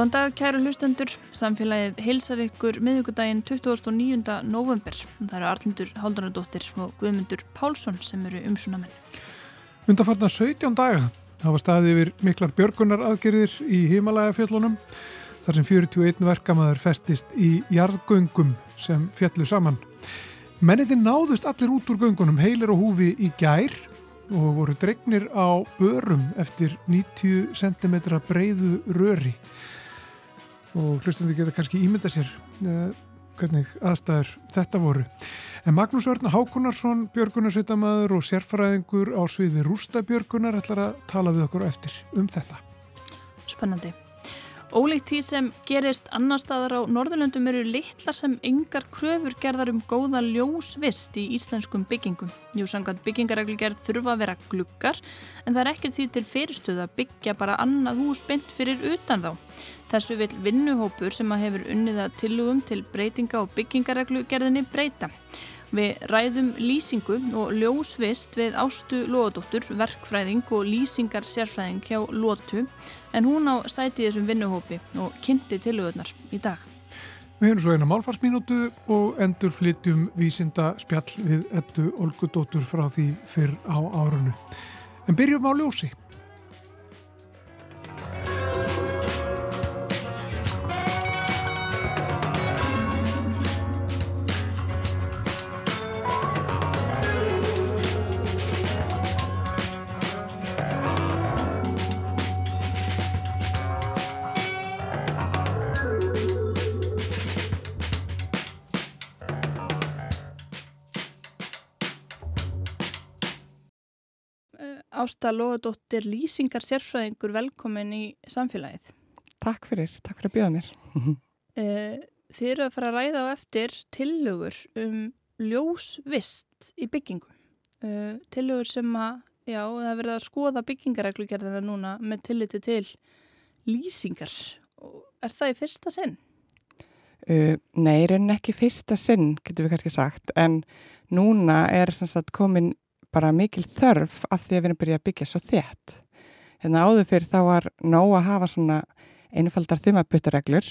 Góðan dag kæru hlustendur, samfélagið heilsar ykkur miðugudaginn 29. november. Það eru Arlindur Haldunardóttir og Guðmundur Pálsson sem eru umsunamenn. Undarfarnar 17 daga hafa staðið yfir miklar björgunar aðgerðir í Himalaya-fjöllunum þar sem 41 verkamæður festist í jarðgöngum sem fjallu saman. Mennitin náðust allir út úr göngunum heilir og húfi í gær og voru dregnir á börum eftir 90 cm breiðu röri og hlustandi geta kannski ímynda sér uh, hvernig aðstæður þetta voru. En Magnús Örn Hákunarsson, björgunarsveitamæður og sérfræðingur á sviði rústabjörgunar ætlar að tala við okkur eftir um þetta. Spennandi. Ólíkt því sem gerist annar staðar á Norðurlöndum eru litlar sem engar kröfur gerðar um góða ljósvist í íslenskum byggingum. Jú, samkvæmt byggingareglugerð þurfa að vera glukkar en það er ekkert því til fyrirstöðu að byggja bara annað hús beint fyrir utan þá. Þessu vil vinnuhópur sem að hefur unniða tillugum til breytinga og byggingareglugerðinni breyta. Við ræðum lýsingu og ljósvist við Ástu Lóðadóttur, verkfræðing og lýsingar sérfræðing hjá Lótu en hún á sæti þessum vinnuhópi og kynnti tilöðunar í dag. Við hefum svo eina málfarsmínútu og endur flytjum vísinda spjall við ettu Olgudóttur frá því fyrr á árunnu. En byrjum á ljósi. Ásta Lóðadóttir, lýsingar sérfræðingur, velkomin í samfélagið. Takk fyrir, takk fyrir að bjóða mér. Eh, þið eru að fara að ræða á eftir tillögur um ljósvist í byggingum. Eh, tillögur sem að, já, það verða að skoða byggingareglugerðina núna með tilliti til lýsingar. Er það í fyrsta sinn? Uh, nei, raunin ekki fyrsta sinn, getur við kannski sagt, en núna er sagt, komin bara mikil þörf af því að við erum byrjað að byggja svo þétt. Hérna áður fyrir þá var nóg að hafa svona einfaldar þumabuttareglur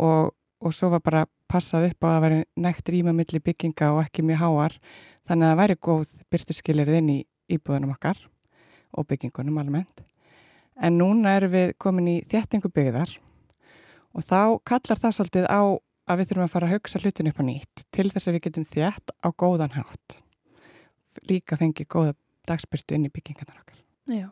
og, og svo var bara passað upp á að vera nekt rýma millir bygginga og ekki mjög háar þannig að það væri góð byrtuskilirð inn í íbúðunum okkar og byggingunum almennt. En núna erum við komin í þéttingu byggðar og þá kallar það svolítið á að við þurfum að fara að hugsa hlutin upp á nýtt til þess að við getum þétt á góðan hátt líka fengið góða dagspyrtu inn í byggingarnar okkar. Já.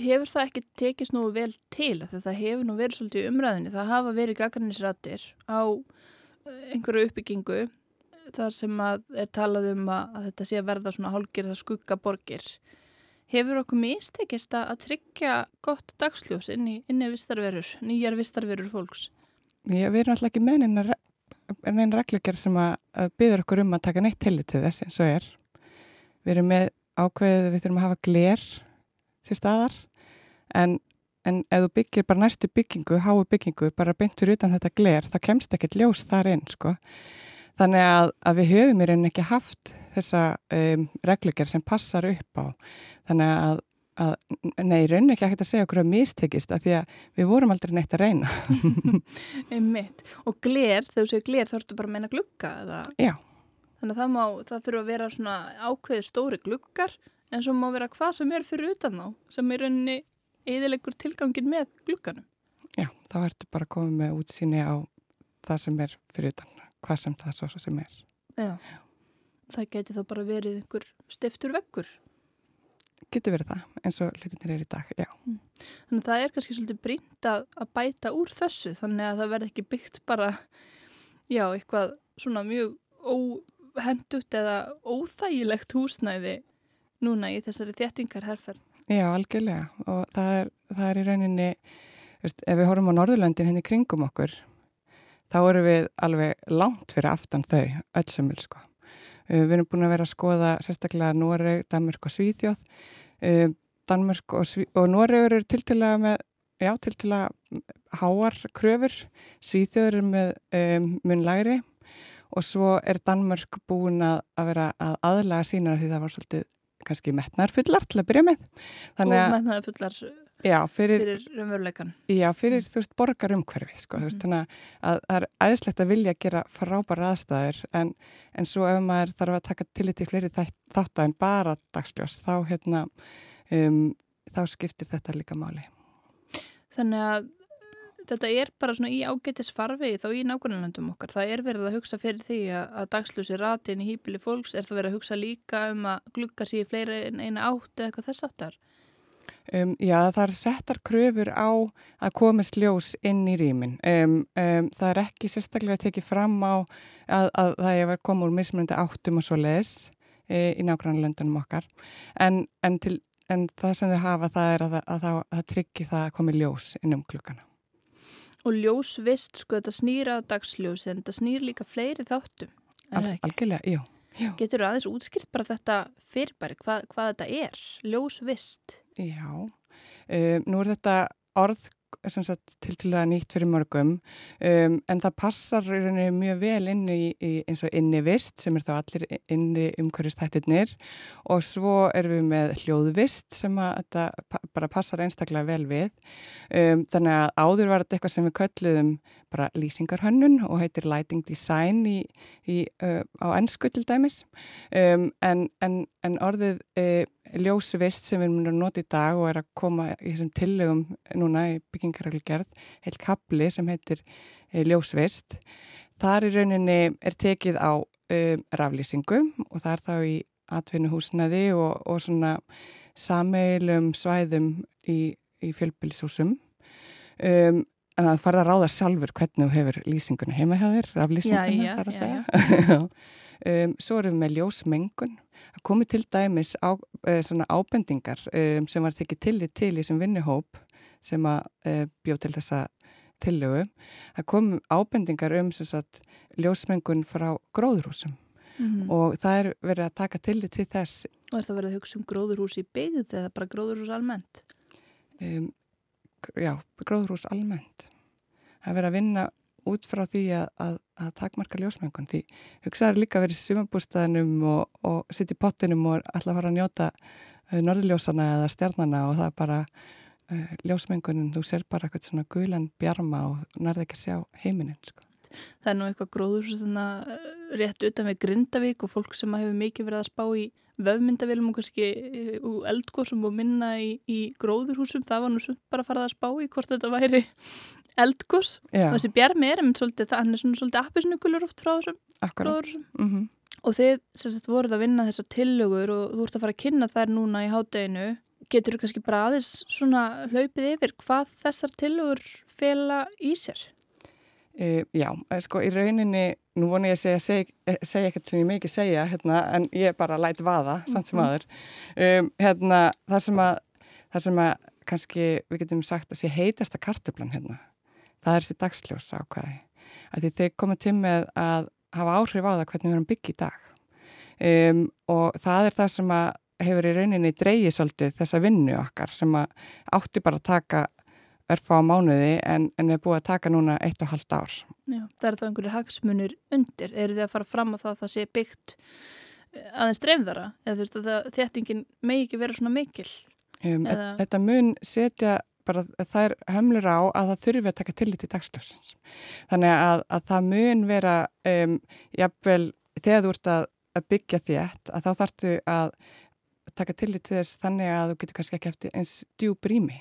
Hefur það ekki tekist nú vel til þegar það hefur nú verið svolítið umræðinni það hafa verið gaggarnisrættir á eh, einhverju uppbyggingu þar sem að er talað um að, að þetta sé að verða svona hálgir það skugga borgir. Hefur okkur mistekist að tryggja gott dagsljós inn í, inn í vistarverur, nýjar vistarverur fólks? Já, við erum alltaf ekki með einn reglugjör sem að, að byður okkur um að taka neitt til þess eins og er við erum með ákveðið við þurfum að hafa gler til staðar. En, en ef þú byggir bara næstu byggingu, hái byggingu bara beintur utan þetta gler, þá kemst ekkert ljós þar inn sko. Þannig að, að við höfum í rauninni ekki haft þessa um, reglugjör sem passar upp á. Þannig að, að nei, rauninni ekki ekkert að segja okkur að mistekist af því að við vorum aldrei neitt að reyna. Einmitt, og gler, þegar þú segir gler þá ertu bara að meina glukka eða? Já Þannig að það, má, það þurfa að vera svona ákveði stóri glukkar en svo má vera hvað sem er fyrir utan þá sem er rauninni eðilegur tilgangin með glukkanum. Já, þá ertu bara koma með útsýni á það sem er fyrir utan, hvað sem það svo sem er. Já, það geti þá bara verið einhver stiftur vekkur. Getur verið það, eins og hlutinir er í dag, já. Mm. Þannig að það er kannski svolítið brínt að, að bæta úr þessu þannig að það verði ekki byggt bara, já, eitthvað svona mjög ó hendut eða óþægilegt húsnæði núna í þessari þéttingarherferð? Já, algjörlega og það er, það er í rauninni, veist, ef við horfum á Norðurlöndin henni hérna kringum okkur, þá eru við alveg langt fyrir aftan þau, öllsumil sko. Við erum búin að vera að skoða sérstaklega Noreg, Danmörk og Svíþjóð. Danmörk og, Sví og Noreg eru til til að með, já, til til að háar kröfur, Svíþjóður eru með um, mun læri og svo er Danmörk búin að, að vera að aðlaga sína því það var svolítið kannski metnarfullar til að byrja með. Þannig og metnarfullar fyrir, fyrir raunveruleikan. Já, fyrir, þú veist, borgarumhverfi, sko, mm þannig að það er æðislegt að vilja gera frábæra aðstæður, en, en svo ef maður þarf að taka til í fleiri þáttu en bara dagsljós, þá, hérna, um, þá skiptir þetta líka máli. Þannig að þetta er bara svona í ágætis farvegi þá í nákvæmlandum okkar. Það er verið að hugsa fyrir því að, dagsljósi ratin í hýpili fólks, er það verið að hugsa líka um að glugga sér fleiri en eina átt eða eitthvað þess aftar? Um, já, það er settar kröfur á að komast ljós inn í rýmin. Um, um, það er ekki sérstaklega að tekið fram á að, að það er að koma úr mismunandi áttum og svo les e, í nágrannlöndunum okkar. En, en, til, en það sem þau hafa það er að, að, að það tryggir það að komi ljós inn um klukkana. Og ljósvist, sko, þetta snýra á dagsljós en þetta snýr líka fleiri þáttum. Al, algjörlega, já. Já. Getur þú aðeins útskilt bara þetta fyrirbæri, hvað, hvað þetta er, ljósvist? Já, um, nú er þetta orð til til að nýtt fyrir mörgum um, en það passar mjög vel inn í, í eins og inni vist sem er þá allir inni umhverjastættirnir og svo erum við með hljóðvist sem að þetta bara passar einstaklega vel við. Um, þannig að áður var þetta eitthvað sem við kölluðum bara lýsingarhönnun og heitir lighting design í, í, uh, á ennsku til dæmis um, en, en, en orðið uh, ljósvist sem við erum að nota í dag og er að koma í þessum tillögum núna í byggingarreglgerð, heil kapli sem heitir e, ljósvist. Þar í rauninni er tekið á um, raflýsingu og það er þá í atvinnuhúsnaði og, og svona sameilum svæðum í, í fjölbílishúsum. Um, en það farða að ráða sjálfur hvernig þú hefur lýsinguna heima hjá þér, raflýsinguna þar að segja. um, svo erum við með ljósmengun Það komi til dæmis á, svona ábendingar e, sem var tekið tillit til í sem vinnuhóp sem að e, bjóð til þessa tillögu. Það kom ábendingar um sagt, ljósmengun frá gróðurhúsum mm -hmm. og það er verið að taka tillit til þess. Og er það verið að hugsa um gróðurhús í byggð eða bara gróðurhús almennt? Um, já, gróðurhús almennt. Það er verið að vinna út frá því að, að, að takmarka ljósmengun því hugsaður líka verið sumabústæðinum og, og sitt í pottinum og alltaf fara að njóta uh, norðljósana eða stjarnana og það er bara uh, ljósmengunin, þú ser bara eitthvað svona gulan bjarma og nærði ekki að sjá heiminin sko. Það er nú eitthvað svona uh, rétt utan við Grindavík og fólk sem hefur mikið verið að spá í vefmyndavilum og kannski uh, eldgóðsum og minna í, í gróðurhúsum, það var nú bara að fara að spá í hvort þetta væri eldgós og þessi bjarmi er um svolítið, hann er svona svolítið appisnukulur oft frá þessum gróðurhúsum mm -hmm. og þið sagt, voruð að vinna þessar tillögur og þú ert að fara að kynna þær núna í hádeginu getur þú kannski bara aðeins svona hlaupið yfir hvað þessar tillögur fela í sér? Uh, já, eh, sko í rauninni nú vonu ég að segja, segja, segja ekkert sem ég mikið segja hérna, en ég bara læt vaða samt sem mhm. aður um, hérna, það sem að það sem að kannski við getum sagt að sé heitasta kartublan hérna það er þessi dagsljós ákvæði því þau komið til með að hafa áhrif á það hvernig við erum byggið í dag. Um, og það er það sem að hefur í rauninni dreyið svolítið þessa vinnu okkar sem að átti bara að taka örfa á mánuði en, en er búið að taka núna eitt og halvt ár. Já, það er það einhverju hagsmunir undir. Eru þið að fara fram á það að það sé byggt eh, aðeins dreifðara? Eða þú veist að þéttingin megi ekki vera svona mikil? Um, þetta mun setja bara það er hömlur á að það þurfi að taka tillit í dagsljósins. Þannig að, að það mun vera, um, jafnvel, þegar þú ert að, að byggja þétt, að þá þartu að taka tillit til þess þannig að þú getur kannski ekki eftir eins djúb rými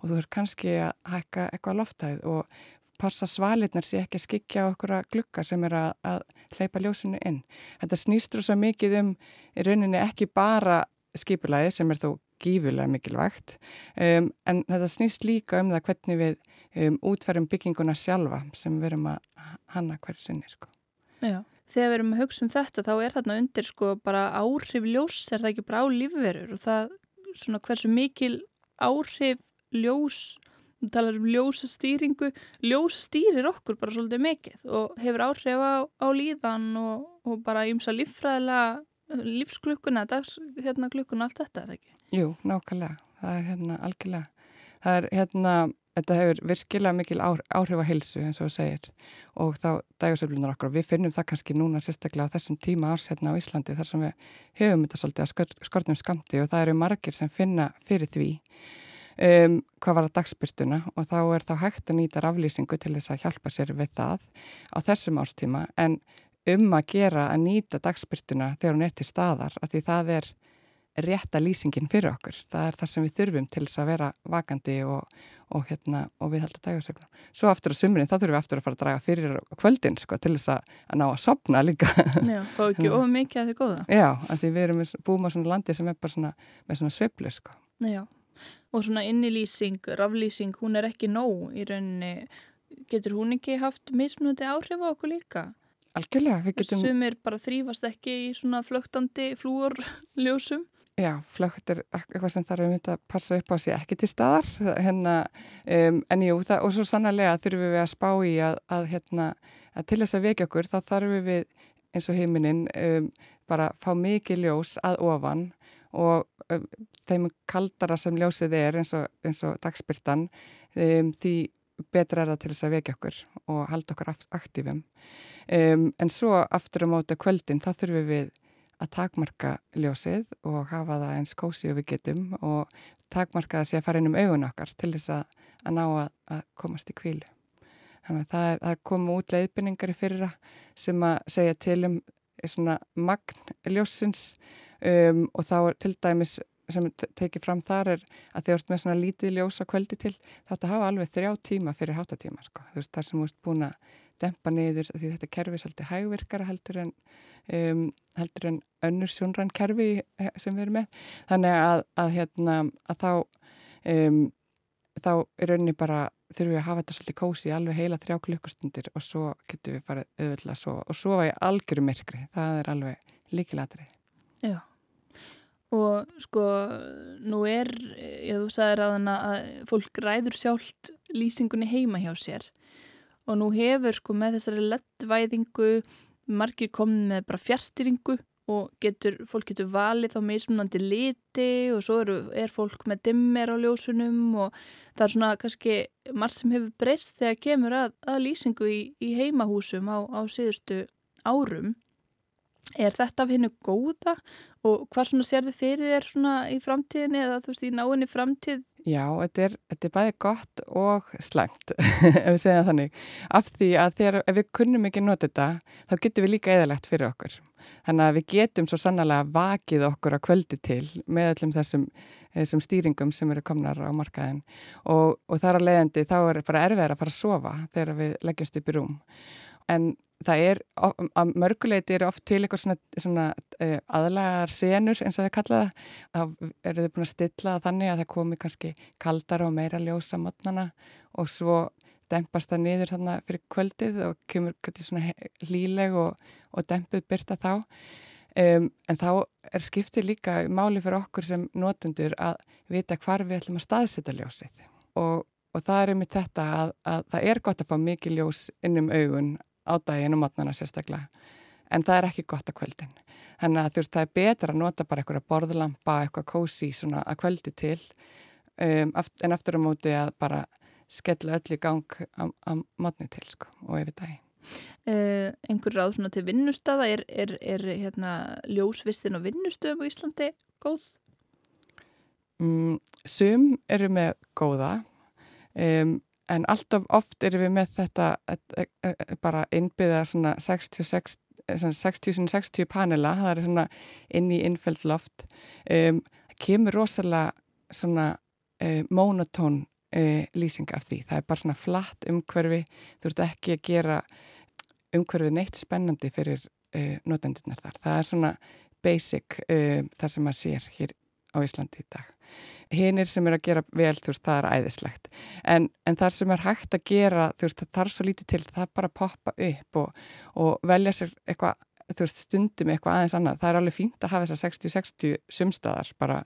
og þú er kannski að hækka eitthvað loftæð og passa svalitnar sé ekki að skikja okkur að glukka sem er að, að hleypa ljósinu inn. Þetta snýstur svo mikið um í rauninni ekki bara skipulagi sem er þó gífulega mikilvægt um, en þetta snýst líka um það hvernig við um, útferðum bygginguna sjálfa sem við erum að hanna hverju sinni sko. Já, þegar við erum að hugsa um þetta þá er þarna undir sko bara áhrif ljós er það ekki bara á lífverður og það svona hversu mikil áhrif ljós talar um ljósastýringu ljósastýrir okkur bara svolítið mikið og hefur áhrif á, á líðan og, og bara ímsa líffræðilega lífsklukkuna, dagsklukkuna hérna, allt þetta, er það ekki? Jú, nákvæmlega, það er hérna algjörlega, það er hérna, þetta hefur virkilega mikil áhrif á hilsu eins og það segir og þá dægursöflunar okkur og við finnum það kannski núna sérstaklega á þessum tíma árs hérna á Íslandi þar sem við höfum þetta svolítið að skortnum skamti og það eru margir sem finna fyrir því um, hvað var að dagspyrtuna og þá er þá hægt að nýta raflýsingu til þess að hjálpa sér við það á þessum ástíma en um að gera að nýta dagspyrtuna þegar hún er til staðar af því það er rétta lýsingin fyrir okkur. Það er það sem við þurfum til þess að vera vakandi og, og, hérna, og við held að dæga sögum. Svo aftur á sumrin þá þurfum við aftur að fara að draga fyrir kvöldin sko, til þess að, að ná að sopna líka. Já, fá ekki of mikið að því góða. Já, af því við erum búin á svona landi sem er bara svona, með svona sveiflu sko. Já, og svona innilýsing, raflýsing, hún er ekki nóg í rauninni. Getur hún ekki haft mismunandi áhrif á okkur líka? Algjörlega, við getum... Sumir bara þrýfast ekki í svona flögtandi flúorljósum. Já, flögt er eitthvað sem þarf um þetta að passa upp á sig ekki til staðar hérna, um, en jú, það, og svo sannarlega þurfum við að spá í að, að, hérna, að til þess að vekja okkur þá þarfum við eins og heiminin um, bara fá mikið ljós að ofan og um, þeim kaldara sem ljósið er eins og, og dagspyrtan um, því betra er það til þess að vekja okkur og halda okkur aktífum um, en svo aftur á móta kvöldin þá þurfum við að takmarka ljósið og hafa það eins kósi og við getum og takmarka það sé að fara inn um augun okkar til þess að, að ná að, að komast í kvílu. Þannig að það er, er koma út leiðbynningar í fyrra sem að segja til um svona magn ljósins um, og þá er til dæmis sem tekið fram þar er að þið ert með svona lítið ljósa kvöldi til þá ætti að hafa alveg þrjá tíma fyrir hátatíma sko. þú veist þar sem þú ert búin að dempa niður því þetta kerfi er svolítið hægvirkara heldur en, um, heldur en önnur sjónrann kerfi sem við erum með þannig að, að, hérna, að þá um, þá er rauninni bara þurfum við að hafa þetta svolítið kósi alveg heila þrjá klukkustundir og svo getum við farið auðvitað að sofa og sofa í algjörum myrkri, það er alveg líkilatrið. Já og sko nú er, ég þú sagði ráðana að fólk ræður sjálft lýsingunni heima hjá sér og nú hefur sko með þessari lettvæðingu margir komið með bara fjärstyringu og getur, fólk getur valið þá meðsmunandi liti og svo eru, er fólk með dimmer á ljósunum og það er svona kannski margt sem hefur breyst þegar kemur að, að lýsingu í, í heimahúsum á, á síðustu árum. Er þetta af hennu góða og hvað svona sér þið fyrir þér svona í framtíðinni eða þú veist í náinni framtíð Já, þetta er, þetta er bæði gott og slæmt, ef við segja þannig. Af því að þegar, ef við kunnum ekki nota þetta, þá getum við líka eðalegt fyrir okkur. Þannig að við getum svo sannlega vakið okkur að kvöldi til með öllum þessum, þessum stýringum sem eru komnar á markaðin. Og, og þar að leiðandi þá er bara erfiðar að fara að sofa þegar við leggjumst upp í rúm. En það er, að mörguleiti eru oft til eitthvað svona, svona uh, aðlagar senur eins og það. Kallaða þá eru þau búin að stilla þannig að það komi kannski kaldara og meira ljósa mótnana og svo dempast það niður þannig fyrir kvöldið og kemur kannski svona hlíleg og, og dempuð byrta þá. Um, en þá er skiptið líka máli fyrir okkur sem notundur að vita hvar við ætlum að staðsita ljósið. Og, og það er um þetta að, að það er gott að fá mikið ljós innum augun á daginn og matnana sérstaklega. En það er ekki gott að kvöldin. Þannig að þú veist það er betra að nota bara eitthvað borðlampa, eitthvað kósi svona að kvöldi til um, en aftur á móti að bara skella öll í gang á matni til sko og yfir dagi uh, einhver ráð svona til vinnustada er, er, er hérna ljósvistin og vinnustöðum á Íslandi góð? Mm, sum eru með góða. Um, en alltaf oft erum við með þetta e, e, e, bara innbyggða svona 60-60 60 panela, það er svona inn í innfældsloft um, kemur rosalega svona uh, monotón uh, lýsing af því, það er bara svona flatt umhverfi, þú ert ekki að gera umhverfi neitt spennandi fyrir notendurnar þar, það er svona basic það sem maður sér hér á Íslandi í dag. Hinnir sem er að gera vel, þú veist, það er æðislegt. En, en það sem er hægt að gera þú veist, það þarf svo lítið til, það bara poppa upp og, og velja sér eitthvað þú veist, stundum eitthvað aðeins annað. Það er alveg fínt að hafa þessa 60-60 sumstaðar, bara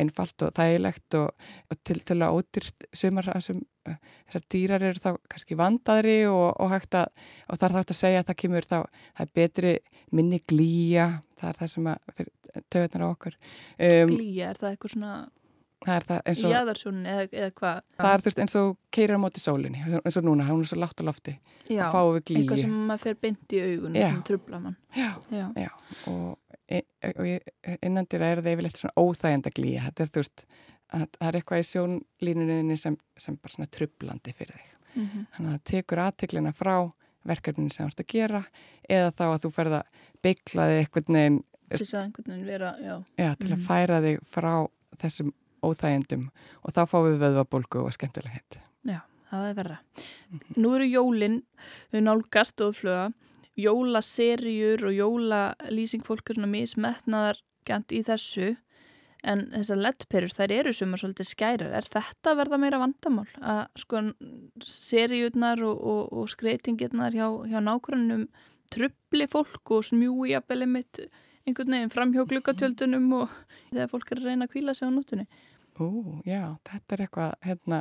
einfalt og þægilegt og, og til til að ódýrt sumar sem þessar dýrar eru þá kannski vandaðri og, og hægt að, og það er þátt að segja að það kemur þá, það er betri minni glýja, það er það sem að töðunar á okkur. Um, Glýja, er það eitthvað svona það er það eins og Jæðarsjónin eða, eða hvað það er þú veist eins og keirir á móti sólinni eins og núna, hún er svo látt á lofti já, og fáið við glíi eitthvað sem maður fer beint í augun sem trubla mann já, já. já. og, e, og innandir er það yfirleitt svona óþægenda glíi þetta er þú veist að það er eitthvað í sjónlínuninni sem, sem bara svona trublandi fyrir þig. Mm -hmm. Þannig að það tekur aðtiklina frá verkefninu sem þú ert að gera eða þá að þú ferð að bygglaði einhvern veginn til að að -hmm. færa þig frá þessum óþægendum og þá fáum við vöðvabólgu og skemmtileg hitt. Já, það er verra. -hmm. Nú eru jólinn, við nálgast og fluga, jólaserjur og jólalýsing fólk er svona mismetnaðar gænt í þessu en þessar lettperur þær eru sumar svolítið skærar. Er þetta verða meira vandamál? Að sko serjurnar og, og, og skreitingirnar hjá, hjá nákvæmum trubli fólk og smjúi jafnvelið mitt einhvern veginn fram hjá glukkatjöldunum og þegar fólk er að reyna að kvíla sig á nótunni. Ú, já, þetta er eitthvað, hérna,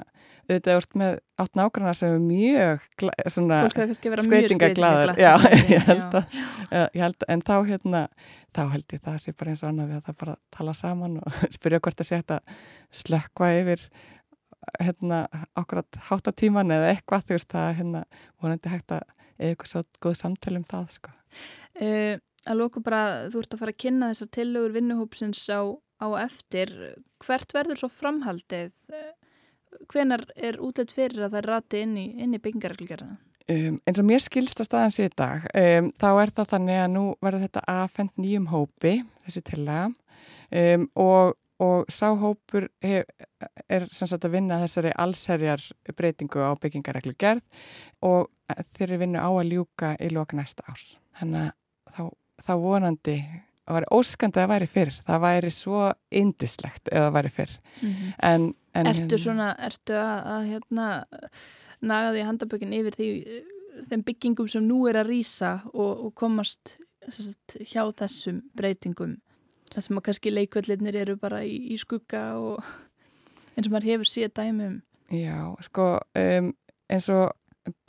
auðvitað vart með átt nákvæmlega sem er mjög svona skreitingaglaður. Já, ég held að, ég held en þá hérna, þá held ég það sé bara eins og annað við að það bara tala saman og spyrja hvort að setja slökkva yfir hérna ákvæmt háttatíman eða eitthvað, þú veist, það hérna vonandi hægt að eitthvað svo góð samtölu um það, sko. Uh, að lóku bara, þú ert að fara að kynna þessar tillögur vinnuhópsins á, á eftir. Hvert verður svo framhaldið? Hvenar er útlætt fyrir að það rati inn í, í byggingarreglgerðina? Um, eins og mér skilsta staðans í dag, um, þá er það þannig að nú verður þetta aðfend nýjum hópi, þessi tillaga, um, og, og sáhópur hef, er sem sagt að vinna þessari allserjar breytingu á byggingarreglgerð og þeir eru vinnu á að ljúka í lók næsta árs. Þannig að þá þá vonandi væri óskandi að það væri fyrr. Það væri svo indislegt ef það væri fyrr. Mm -hmm. en, en, Ertu hérna- svona, ertu að, að hérna, naga því handabökin yfir því þeim byggingum sem nú er að rýsa og, og komast sagt, hjá þessum breytingum? Það sem að kannski leikvellinir eru bara í, í skugga og eins og maður hefur síðan dæmum Já, sko um, eins og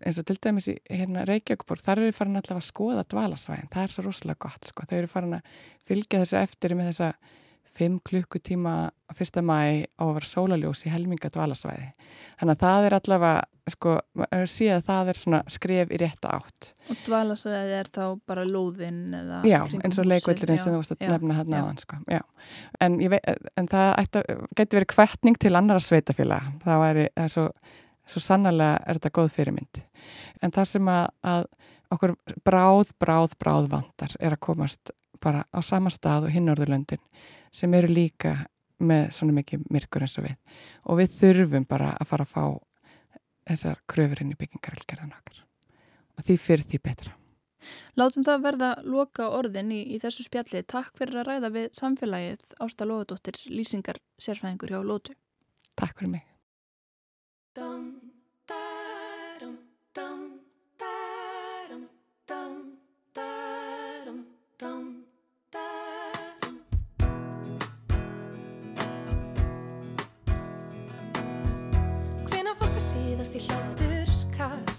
eins og til dæmis í hérna, Reykjavíkborg, þar eru farin allavega að skoða dvalasvæðin, það er svo rosalega gott sko. þau eru farin að fylgja þessu eftir með þessa 5 klukkutíma fyrsta mæ á að vera sólaljós í helminga dvalasvæði. Þannig að það er allavega sko, að það er svona skref í rétta átt. Og dvalasvæði er þá bara lóðinn eða Já, eins og leikvöldurinn sem þú varst að nefna hérna aðan sko. en, en það getur verið kvettning til annara sveitafélag það væri, það er svo svo sannlega er þetta góð fyrirmynd. En það sem að, að okkur bráð, bráð, bráð vandar er að komast bara á sama stað og hinnorðurlöndin sem eru líka með svona mikið myrkur eins og við. Og við þurfum bara að fara að fá þessar kröfurinn í byggingarelgerðan okkar. Og því fyrir því betra. Látum það verða loka orðin í, í þessu spjalli. Takk fyrir að ræða við samfélagið Ásta Lóðadóttir, lýsingar sérfæðingur hjá Lótu. Takk fyrir mig. Síðast í hláturskast Hvaða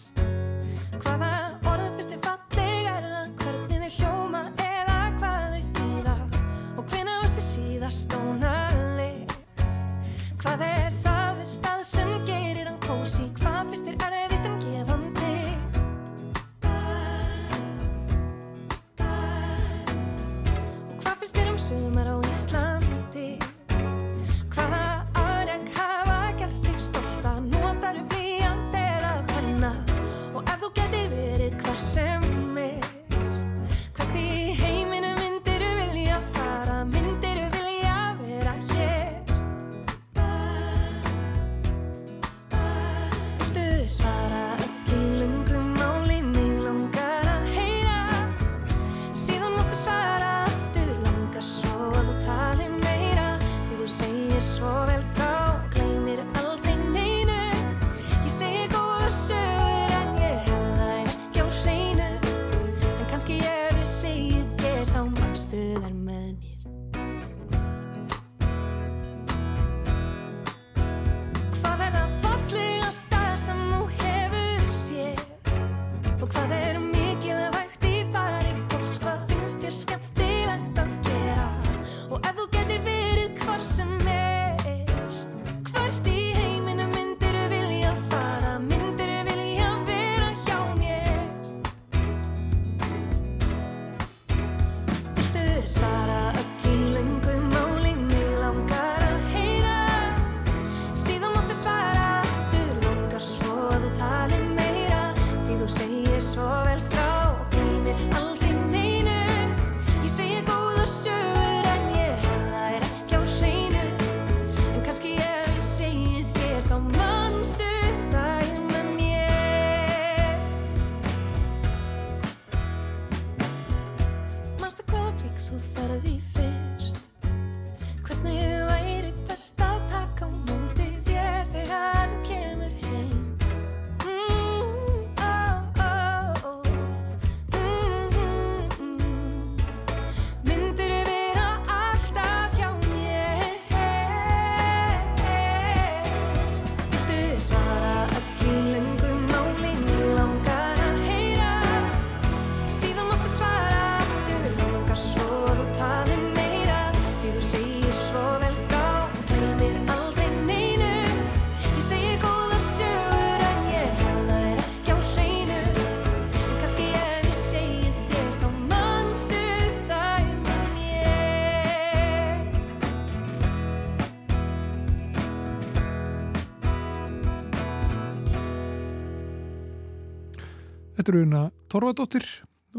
Þetta eru una Torfadóttir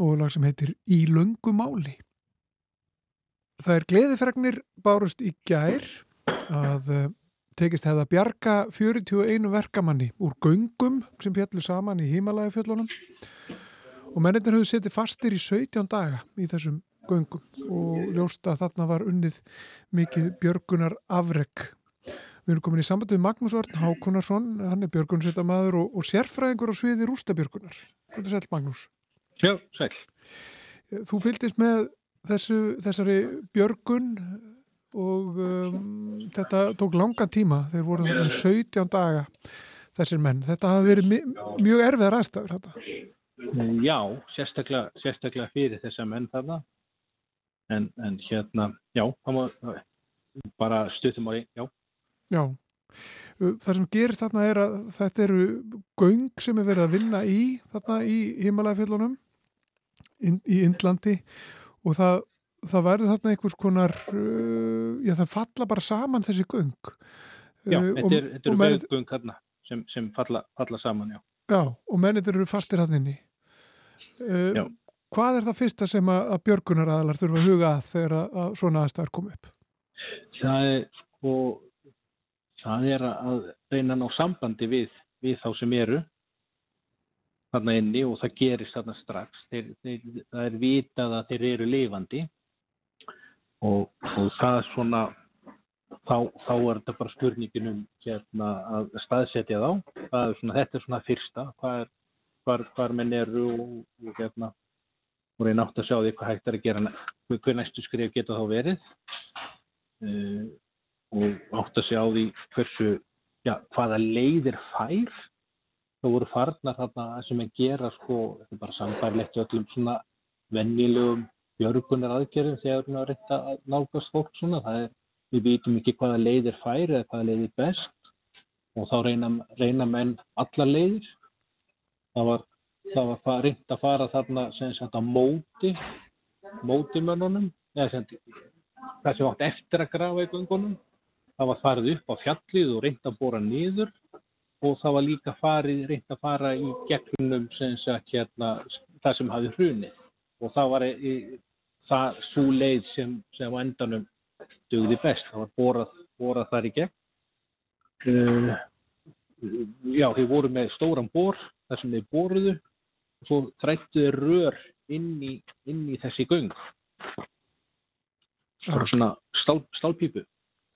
og lag sem heitir Í löngu máli. Það er gleðifregnir bárust í gær að uh, tekist hefða bjarga 41 verkamanni úr göngum sem fjallu saman í Himalaya fjöllunum og mennirnir höfðu setið fastir í 17 daga í þessum göngum og ljósta að þarna var unnið mikið björgunar afreg. Við erum komin í samband við Magnús Örn Hákonarsson, hann er björgunsveitamaður og, og sérfræðingur á sviði rústabjörgunar. Er sæl Magnús? Já, sæl. Þú fylgist með þessu, þessari björgun og um, þetta tók langan tíma þegar voru þarna 17 daga þessir menn. Þetta hafi verið mjög erfiðar aðstæður þetta. Já, sérstaklega, sérstaklega fyrir þessa menn þarna. En, en hérna, já, það má bara stuðum á því, já. Já, það sem gerist þarna er að þetta eru göng sem er verið að vinna í þarna í himalægafjöldunum í Indlandi og það, það verður þarna einhvers konar, uh, já það falla bara saman þessi göng. Já, uh, þetta eru er verið göng þarna sem, sem falla, falla saman, já. Já, og mennir eru fastir hann inni. Uh. Hvað er það fyrsta sem að, að björgunaræðalar þurfa að huga að þegar að, að svona aðstæðar kom upp? Það er, sko, það er að reyna ná sambandi við, við þá sem eru þarna inni og það gerist þarna strax. Þeir, þeir, það er vitað að þeir eru lifandi og, og það er svona, þá, þá er þetta bara spurningin um hérna, að staðsetja þá. Er svona, þetta er svona fyrsta, hvað er, hvar, hvar menn eru og, og hérna og reyna átt að sjá því hvað hægt er að gera hvað næstu skrif geta þá verið uh, og átt að sjá því hversu já, hvaða leiðir fær. Þá voru farnar þarna sem að gera sko, þetta er bara samfærlegt öllum svona vennilegum björgunar aðgerðum þegar við erum að reynda að nálgast fólk svona, það er við vitum ekki hvaða leiðir fær eða hvaða leiðir best. Og þá reyna, reyna menn alla leiðir. Það var það var reynd að fara þarna sem sagt á móti mótimönnunum það sem átt eftir að grafa í göngunum það var farið upp á fjallið og reynd að bóra niður og það var líka farið reynd að fara í gegnum sem sagt hérna það sem hafi hrunið. Og það var í, það svo leið sem, sem á endanum dögði best, það var borað, borað þar í gegn. Uh, já, þeir voru með stóran bor þar sem þeir boruðu. Og svo þrættuði rör inn í, inn í þessi göng. Bara svona stál, stálpípu.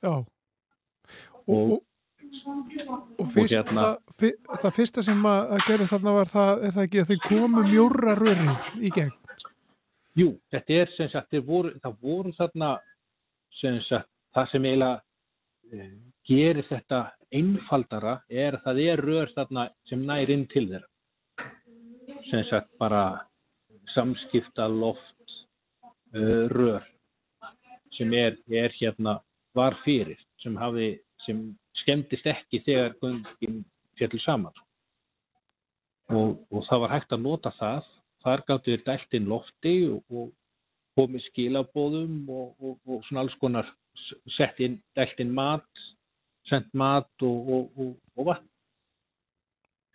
Já og, og, og fyrsta, hérna, fyr, það fyrsta sem að, gera þarna var það, er það ekki að þau komu mjóra röri í gegn? Jú, þetta er sem sagt voru, það voru þarna sem sagt, það sem eiginlega e, gerir þetta einfaldara er að það er rör þarna sem nær inn til þeirra. Sem sagt bara samskipta loft uh, rör sem er, er hérna var fyrir sem, hafi, sem skemmtist ekki þegar göngin fjallir saman. Og, og það var hægt að nota það. Þar gáttu við dælt inn lofti og, og komið skilabóðum og, og svona alls konar sett inn, dælt inn mat sendt mat og vatn.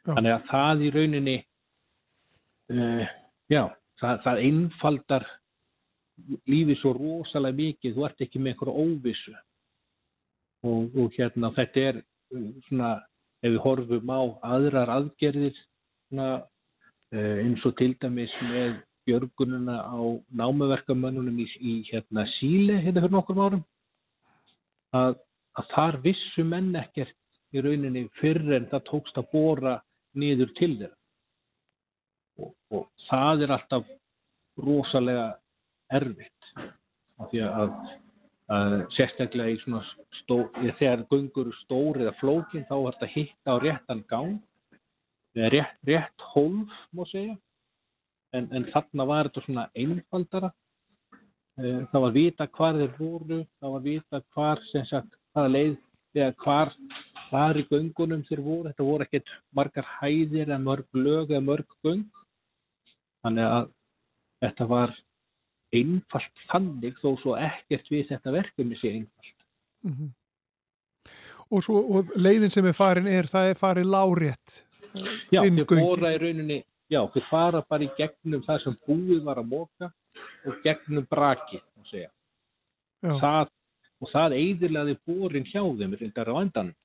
Þannig að það í rauninni uh, já, það, það einfaldar lífið svo rosalega mikið, þú ert ekki með einhverju óvissu og, og hérna þetta er eh, svona, ef við horfum á aðrar aðgerðir svona, uh, eins og til dæmis með björgununa á námaverkamönnunum í, í hérna síle hérna fyrir nokkur árum að, að þar vissu menn ekkert í rauninni fyrir en það tókst að bóra niður til þeirra. Og, og það er alltaf rosalega erfitt af því að, að sérstaklega í svona stó, þegar gungur stór eða flókin þá er þetta að hitta á réttan gang eða rétt, rétt hólf má segja. En, en þarna var þetta svona einfaldara. Eh, það var vita hvar þeir voru það var vita hvar sagt hvaða leið eða hvar hvar í göngunum þeir voru. Þetta voru ekkert margar hæðir eða mörg lög eða mörg göng. Þannig að þetta var einfalt þannig þó svo ekkert við þetta verkefni sé einfalt. Mm -hmm. og, svo, og leiðin sem er farin er, það er farin lárétt? Já, þeir bóra í rauninni, já, þeir fara bara í gegnum það sem búið var að móka og gegnum brakið, má segja. Það, og það eiðilaði borin hjá þeim reyndar á endan.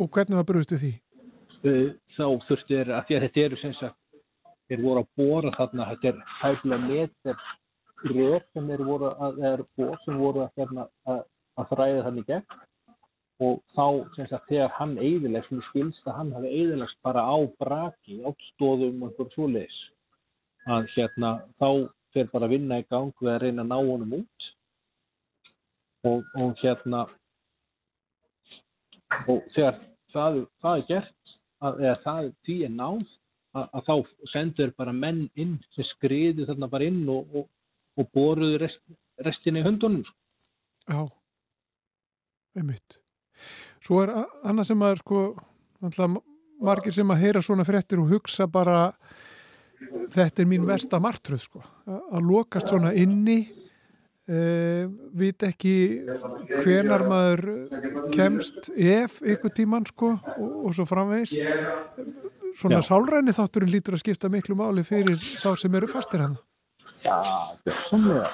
og hvernig var brúðstu því? Uh, Þá þurfti þeir, að því að þetta eru sem sagt, þeir voru að bora þarna, þetta er hæflega meter rör sem þeir voru að, eða bor sem voru að, hérna, að, að þræða þannig gegn. Og þá sem sagt þegar hann eiðilegst, mér skilst að hann hafi eiðilegst bara á braki, áttstóðum og einhver svoleiðis að hérna þá fer bara að vinna í gang við að reyna að ná honum út. Og, og hérna og þegar það, það er gert að, eða það er náð að, þá sendur bara menn inn sem skriðu þarna bara inn og, og, og boruðu rest, restinni í höndunum sko. Já, einmitt. Svo er annað sem að sko, náttúrulega margir sem að heyra svona fréttir og hugsa bara þetta er mín versta martröð sko, að lokast svona inni uh, vit ekki hvenar maður kemst ef ykkur tíman sko og, og svo framvegis svona sálræni þátturinn lítur að skipta miklu máli fyrir þá sem eru fastir hann Já, gjörsamlega.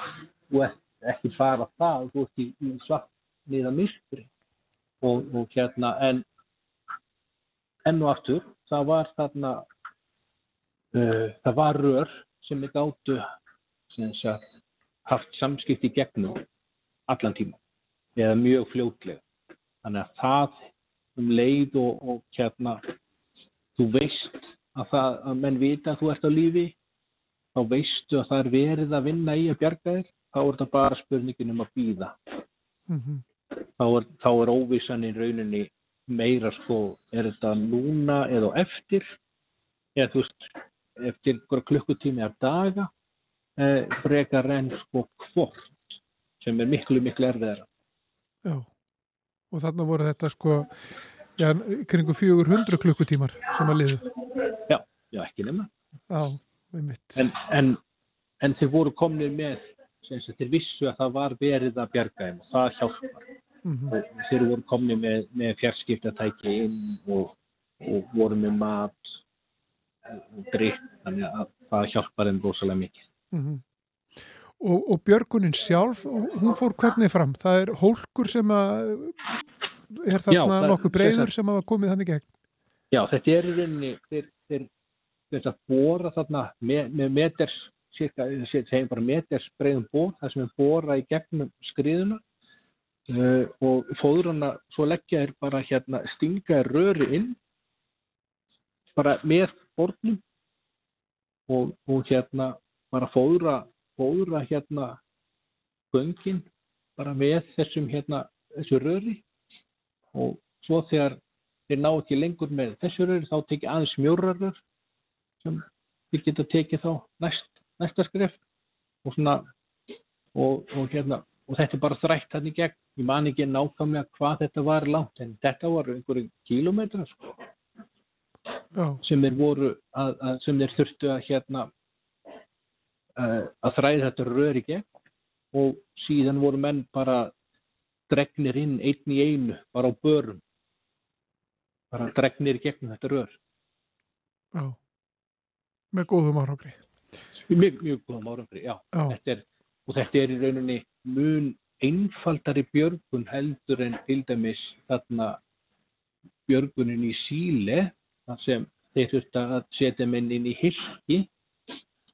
Og ek- ekki bara það, þú ert í, svart niða myrkri. Og, og hérna, en enn og aftur, það var þarna, uh, það var rör sem við gáttu sem sagt, haft samskipti gegnum allan tíma, eða mjög fljótlega. Þannig að það um leið og, og hérna, þú veist að, það, að menn vita að þú ert á lífi, þá veistu að það er verið að vinna í að bjarga þér, þá er þetta bara spurningin um að býða. mm -hmm. Þá er, þá er óvissan í rauninni meira sko, er þetta núna eða eftir, eða þú veist, eftir einhverja klukkutími af daga, eh, frekar en sko hvort, sem er miklu, miklu erfiðara. Já, og þarna voru þetta sko, já, kringu 400 klukkutímar sem að liðu. Já, já, ekki nema. Já, einmitt. En, en, en þeir voru komnir með, þeir vissu að það var verið að bjarga þeim og það hjálpar. Mm og þeir voru komni með, með fjarskiptatæki inn og, og voru með mat og drikk þannig að það hjálpar þeim rosalega mikið. -hmm. og, og Björgunin sjálf, hún fór hvernig fram? Það er hólkur sem að er þarna nokkuð breyður sem hafa komið þannig gegn. Já, þetta er í rauninni, þeir að bóra þarna með, með meters, cirka, segjum bara meters breiðum bór, það sem er bóra í gegnum skriðuna uh, og fóðrana, svo leggja þeir bara hérna, stinga röri inn bara með bornum og, og hérna bara fóðra, fóðra hérna göngin bara með þessum hérna, þessu röri og svo þegar þeir ná ekki lengur með þessu röri þá tekið aðeins mjórarör sem þeir geta tekið þá næst, næsta skref. Og svona og, og hérna og þetta er bara þrætt hann í gegn. Ég man ekki nákvæmlega hvað þetta var langt en þetta var einhverjum kílómetra sko, Já, sem þeir voru að, að, sem þeir þurftu að hérna að þræða þetta rör í gegn. Og síðan voru menn bara dregnir inn einn í einu bara á börum bara dregnir í gegnum þetta rör já. Með góðum árangri. mjög, mjög góðum árangri, já. Já, Þetta er, og þetta er í rauninni mun einfaldari björgun heldur en til dæmis þarna björgunin í síle þar sem þeir þurft að setja menn inn í hilki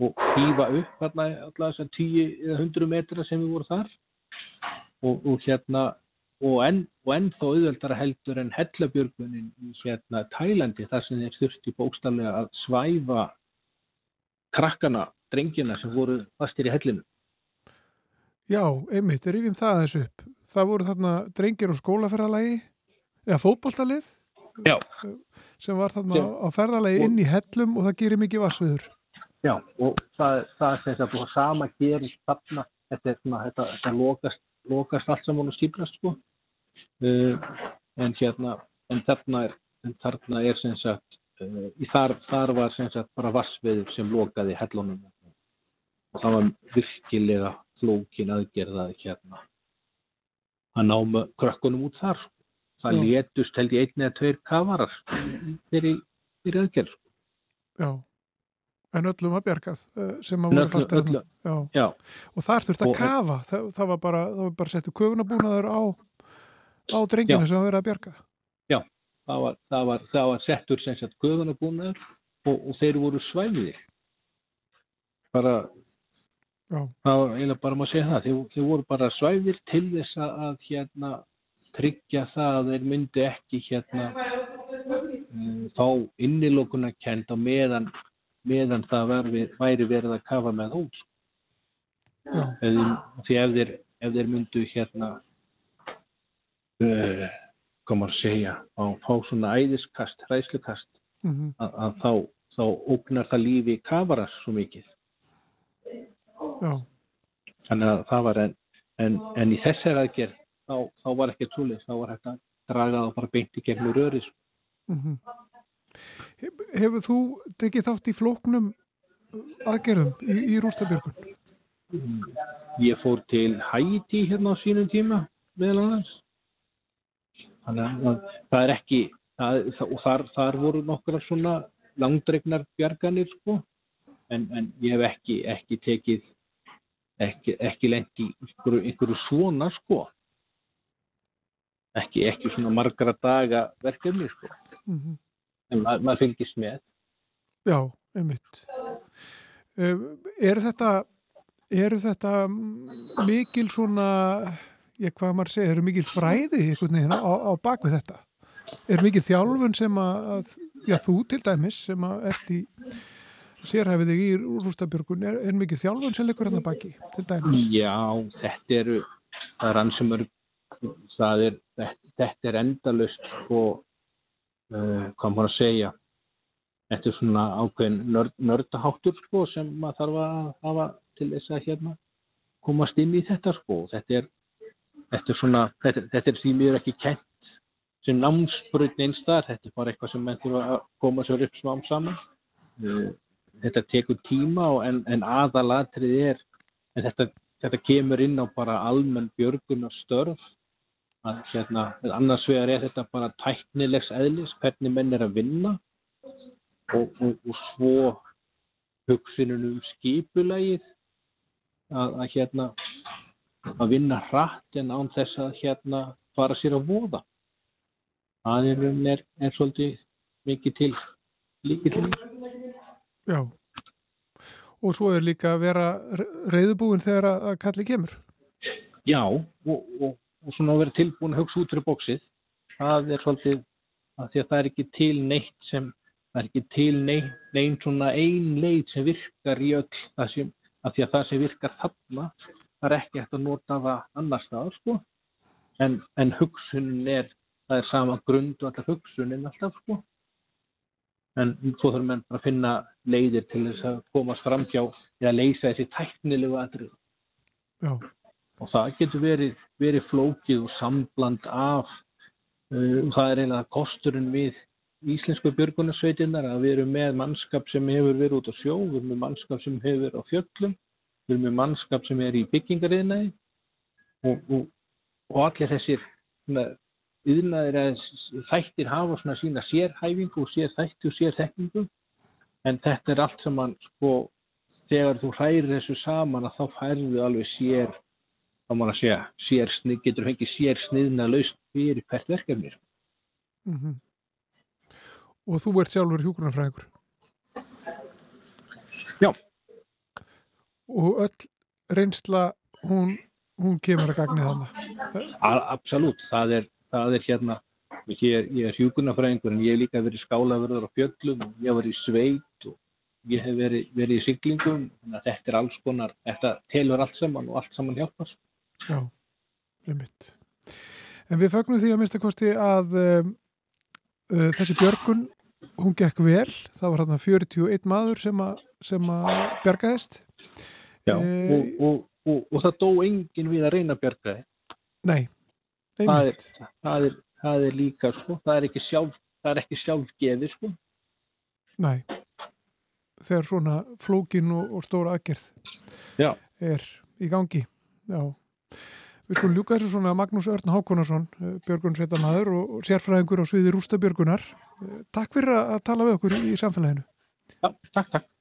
og hýfa upp þarna alla þessar 10 eða 100 metra sem við voru þar og, og hérna og enn, og enn þá auðveldara heldur en hellabjörgunin í hérna Tælandi þar sem þeir þurfti bókstallega að svæfa krakkana, drengina sem voru fastir í hellinu. já einmitt, rifjum það aðeins upp. Það voru þarna drengir og skólaferðalagi, eða fótboltalið Já, sem var þarna Já. á ferðalagi inn í hellum og það gerir mikið vassviður. já, og það, það er þess að og sama gerist þarna, þetta er svona, þetta, þetta lokast, lokast allt saman og stíplast, sko. Uh, en hérna, en þarna er, en þarna er sem sagt, uh, þar, þar var sem sagt bara vassveður sem lokaði hellunum og það var virkilega flókin aðgerða hérna að ná með krökkunum út þar. sko. Það létust held ég einn eða tveir kafarar fyrir fyrir aðgerð. sko. Já. En öllum að bjargað eh, sem að voru Já. Já, Og þar þurfti að kafa. Það, það var bara, bara settu köfunabúnaður á, á drenginu Já. sem var verið að bjarga. það var, það var, það var settur sem sagt guðunabúnaður og, og þeir voru svæfiðir. Bara, Já. það var eiginlega bara maður að segja það. Þeir, þeir voru bara svæfiðir til þess að, að hérna tryggja það að þeir myndi ekki hérna um, fá innilokuna kent á meðan, meðan það væri, væri verið að kafa með hús. Því ef þeir, ef þeir myndu hérna uh, koma að segja að fá svona æðiskast, hræðslukast Mm að, að þá, þá ógnar það lífi kafaras svo mikið. Já. Þannig að það var en, en, en í þessari aðgerð þá, þá var ekki trúlega, þá var þetta draga það bara beint í gegnum röris. Mm Hefur þú tekið þátt í flóknum aðgerðum í, í rústabjörgun? Ég fór til Haiti hérna á sínum tíma meðal annars. Þannig að það er ekki, það, og þar, þar voru nokkra svona langdregnar bjarganir sko, en, en ég hef ekki, ekki tekið, ekki, ekki lent í einhverju, einhverju svona sko. Ekki, ekki svona margra daga verkefni sko, Mm en ma maður fylgist með. Já, einmitt. Uh, eru þetta, eru þetta mikil svona, ég hvað maður segir, eru mikil fræði veginn á, á bakvið þetta? Er mikil þjálfun sem að, já þú til dæmis sem að ert í sérhæfið þig í rústabjörgun, er, er mikil þjálfun sem leikur hann að baki til dæmis? Já, þetta eru, það er sem er, er, þetta, er endalust sko, uh, hvað maður að segja, þetta er svona ákveðin nörd, nördaháttur sko sem maður þarf að hafa til þess að hérna komast inn í þetta sko, þetta er, þetta er svona, þetta, þetta er því mér ekki kent sem námsbröðn einstar, þetta er bara eitthvað sem menn þurfa að koma sér upp smám saman. Uh, þetta tekur tíma en, en aðalatrið er en þetta, þetta kemur inn á bara almenn björgunar störf að hérna, annars vegar er þetta bara tæknilegs eðlis, hvernig menn er að vinna og, og, og svo hugsunum um skipulagið að, að hérna að vinna hratt en án þess að hérna fara sér að voða það er, er, svolítið mikið til líkið til Já. Og svo er líka að vera reyðubúin þegar að, að kalli kemur. Já, og, og, og svona vera tilbúin að hugsa út fyrir bóksið, það er svolítið að því að það er ekki til neitt sem, það er ekki til neitt, neitt svona ein leið sem virkar í öll, það sem, að því að það sem virkar þarna, það er ekki hægt að nota það annars staðar, sko, en, en hugsunin er, það er sama grund og allar hugsunin alltaf, sko, en svo þurfum menn bara að finna leiðir til þess að komast fram hjá eða leysa þessi tæknilegu atrið Já. Og það getur verið, verið flókið og sambland af uh, það er eiginlega kosturinn við íslensku björgunarsveitinnar að við erum með mannskap sem hefur verið út á sjó, við erum með mannskap sem hefur verið á fjöllum, við erum með mannskap sem er í byggingariðnaði og, og, og allir þessir svona, yðnaðir að þættir hafa svona sína sérhæfingu og sér þætti og sér þekkingu en þetta er allt saman sko þegar þú hrærir þessu saman að þá færðu alveg sér þá má að segja, sér getur fengið sér sniðna laust fyrir hvert verkefni. Mm Og þú ert sjálfur hjúgrunarfræðingur. Já. Og öll reynsla, hún, hún kemur að gagni þannig. Absolut, það er, það er hérna, ég er, ég er hjúgrunarfræðingur en ég hef líka verið skálaverður á fjöllum ég hef verið sveit og ég hef verið, verið í að þetta er alls konar, þetta telur allt saman og allt saman hjálpast. Já, það er mitt. En við fögnum því að minnsta kosti að um, uh, þessi björgun, hún gekk vel. Það var hérna 41 maður sem, a, sem að bjargaðist. Já, Eh, og, og, og, og það dó enginn við að reyna að bjarga þið. Nei, Það er, einmitt. það, er, það er líka, sko, það er ekki sjálf, það er ekki sjálfgeði, sko. Nei. Þegar svona flókin og, og stóra aðgerð Já. er í gangi. Já. Við skulum ljúka þessu svona Magnús Örn Hákonarsson, Björgunsveitamæður og sérfræðingur á sviði Rústabjörgunar. Takk fyrir að tala við okkur í samfélaginu. Já, takk, takk.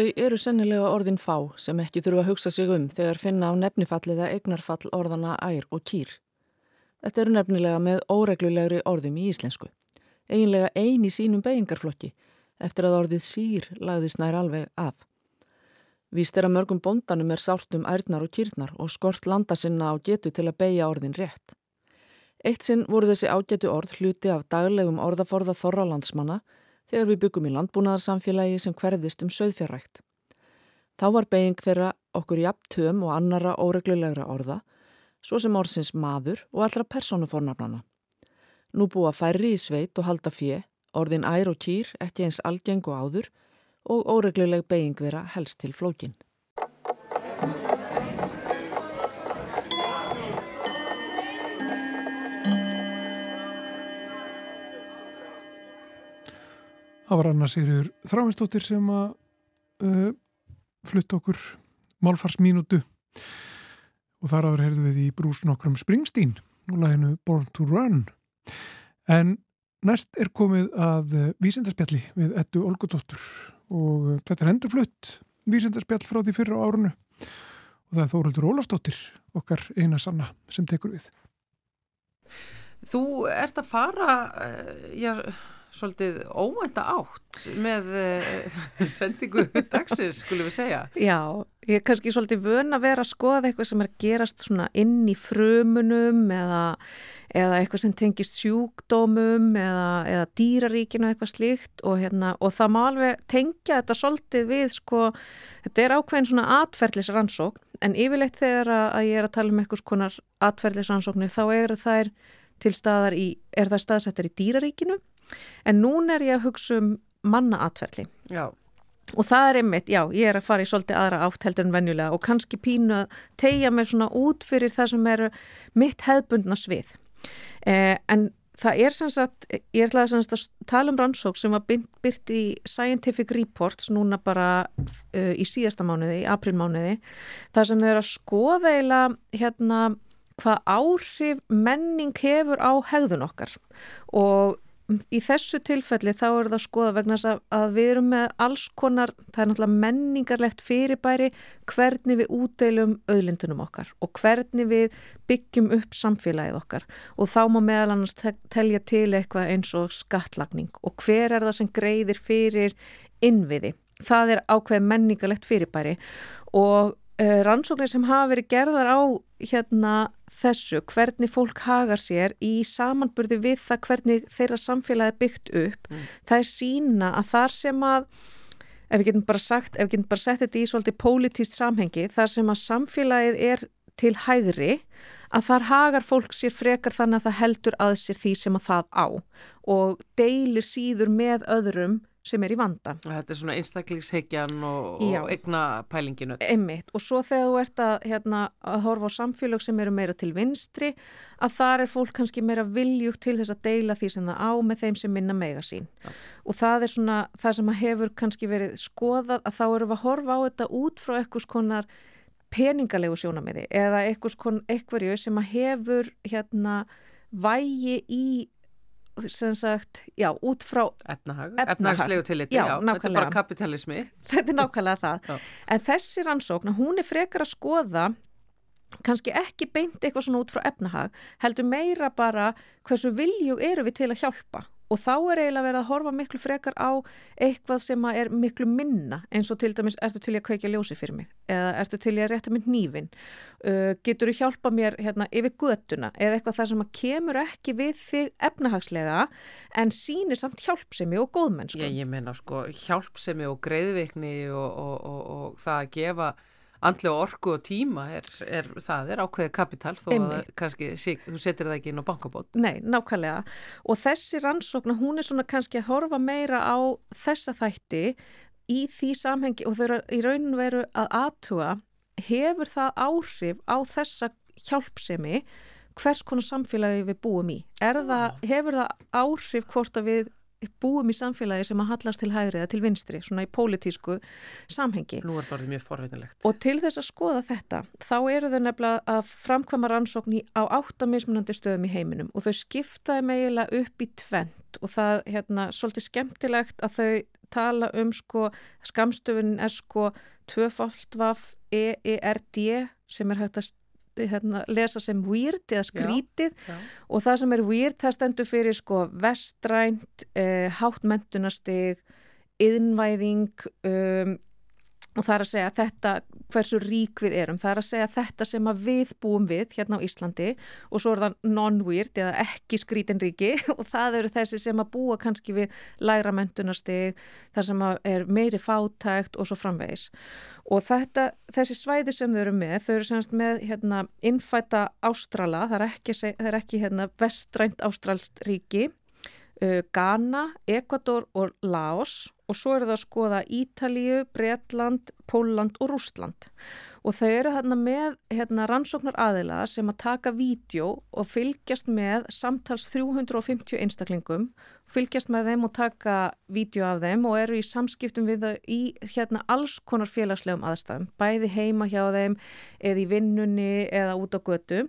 Þau eru sennilega orðin fá sem ekki þurfa að hugsa sig um þegar finna á nefnifalliða eignarfall orðana ær og kýr. Þetta eru nefnilega með óreglulegri orðum í íslensku. Eginlega ein í sínum beigingarflokki eftir að orðið sír lagðist nær alveg af. Víst er að mörgum bondanum er sárt um ærnar og kýrnar og skort landa sinna á getu til að beigja orðin rétt. Eitt sinn voru þessi ágætu orð hluti af daglegum orðaforða þorra landsmanna þegar við byggum í landbúnaðarsamfélagi sem hverðist um söðfjörrækt. Þá var beiging þeirra okkur jafn töm og annara óreglulegra orða, svo sem orðsins maður og allra persónufornafnana. Nú búa færri í sveit og halda fjö, orðin ær og kýr ekki eins algeng og áður og óregluleg beiging þeirra helst til flókin. Það var annars yrjur þráinstóttir sem að uh, flutt okkur málfarsmínútu og þar áður heyrðu við í brús nokkrum Springsteen og læginu Born to Run. En næst er komið að uh, vísindarspjalli við ettu Olgudóttur og uh, þetta er endurflutt vísindarspjall frá því fyrra árunu og það er Þóruldur Ólafsdóttir okkar eina sanna sem tekur við. Þú ert að fara, uh, já, svolítið óvænta átt með uh, sendingu dagsins, skulum við segja. Já, ég er kannski svolítið vön að vera að skoða eitthvað sem er gerast svona inn í frumunum eða, eða eitthvað sem tengist sjúkdómum eða, eða dýraríkinu eitthvað slíkt og, hérna, og það má alveg tengja þetta svolítið við sko, þetta er ákveðin svona atferðlisrannsókn en yfirleitt þegar að, ég er að tala um eitthvað skonar atferðlisrannsóknir þá eru þær til staðar í, er það staðsettar í dýraríkinu en núna er ég að hugsa um mannaatferðli Já. og það er einmitt, já, ég er að fara í svolítið aðra átt heldur en venjulega og kannski pínu að tegja mig svona út fyrir það sem eru mitt hefðbundna svið. Eh, en það er sem sagt, ég ætlaði sem sagt að tala um rannsók sem var byrt í Scientific Reports núna bara uh, í síðasta mánuði, í aprilmánuði þar sem þau eru að skoða eila hérna hvað áhrif menning hefur á hegðun okkar. Og í þessu tilfelli þá er það að skoða vegna að, við erum með alls konar, það er náttúrulega menningarlegt fyrirbæri hvernig við útdeilum auðlindunum okkar og hvernig við byggjum upp samfélagið okkar. Og þá má meðal annars telja til eitthvað eins og skattlagning. Og hver er það sem greiðir fyrir innviði. Það er ákveð menningarlegt fyrirbæri. Og rannsóknir sem hafa verið gerðar á hérna þessu, hvernig fólk hagar sér í samanburði við það hvernig þeirra samfélagi byggt upp mm. það er sína að þar sem að ef við getum bara sagt, ef við getum bara sett þetta í svolítið pólitíst samhengi, þar sem að samfélagið er til hægri að þar hagar fólk sér frekar þannig að það heldur að sér því sem að það á og deilir síður með öðrum sem er í vanda. Þetta er svona einstaklingsheikjan og, og egna pælinginu. Einmitt og svo þegar þú ert að, hérna, að horfa á samfélag sem eru meira til vinstri að þar er fólk kannski meira viljugt til þess að deila því sem það á með þeim sem minna mega sín. Ja. Og það er svona það sem hefur kannski verið skoðað að þá eru við að horfa á þetta út frá eitthvað skonar peningalegu sjónamiði eða eitthvað sem að hefur hérna vægi í sem sagt, já, út frá efnahag, efnahagslegu tilliti, já, já. Þetta er bara kapitalismi þetta er nákvæmlega það. En þessi rannsókn, hún er frekar að skoða kannski ekki beint eitthvað svona út frá efnahag heldur meira bara hversu viljug eru við til að hjálpa og þá er eiginlega verið að horfa miklu frekar á eitthvað sem er miklu minna eins og til dæmis ertu til að kveikja ljósi fyrir mig? eða ertu til að rétta mynd nývin uh, getur þú hjálpa mér hérna yfir göttuna eða eitthvað þar sem að kemur ekki við þig efnahagslega en sínir samt hjálpsemi og góðmenn sko. Ég, ég meina sko hjálpsemi og greiðvikni og, og, og, og það að gefa andlega orku og tíma er, er það er ákveðið kapital þó Einmitt. að kannski þú setir það ekki inn á bankabót. Nei, nákvæmlega. Og þessi rannsókna hún er svona kannski að horfa meira á þessa þætti í því samhengi og þau eru í rauninu veru að aðtuga hefur það áhrif á þessa hjálpsemi hvers konar samfélagi við búum í? Það, hefur það áhrif hvort að við búum í samfélagi sem að hallast til hægri eða til vinstri, svona í pólitísku samhengi. Nú er þetta orðið mjög forveitinlegt. Og til þess að skoða þetta, þá eru þau nefnilega að framkvæma rannsókn á áttamismunandi stöðum í heiminum og þau skiptaði megilega upp í tvent og það hérna svolítið skemmtilegt að þau tala um sko, skamstöfun er sko tvöfaldvaf EERD sem er hægt að hérna, lesa sem weird eða skrítið já, já. og það sem er weird það stendur fyrir sko vestrænt, eh, háttmentunastig yðnvæðing um, og það er að segja þetta hversu rík við erum, það er að segja þetta sem að við búum við hérna á Íslandi. Og svo er það non-weird eða ekki skrítinríki og það eru þessi sem að búa kannski við læra mentunastig, þar sem er meiri fátækt og svo framvegis. Og þetta, þessi svæði sem þau eru með, þau eru semast með hérna, innfæta Ástrala, það er ekki, það er ekki hérna, vestrænt Ástralst ríki. Uh, Ghana, Ecuador og Laos og svo eru það að skoða Ítalíu, Breitland, Póland og Rústland og þau eru hérna með hérna, rannsóknar aðila sem að taka vídeo og fylgjast með samtals 350 einstaklingum, fylgjast með þeim og taka vídeo af þeim og eru í samskiptum við þau í hérna alls konar félagslegum aðstæðum, bæði heima hjá þeim eða í vinnunni eða út á götu.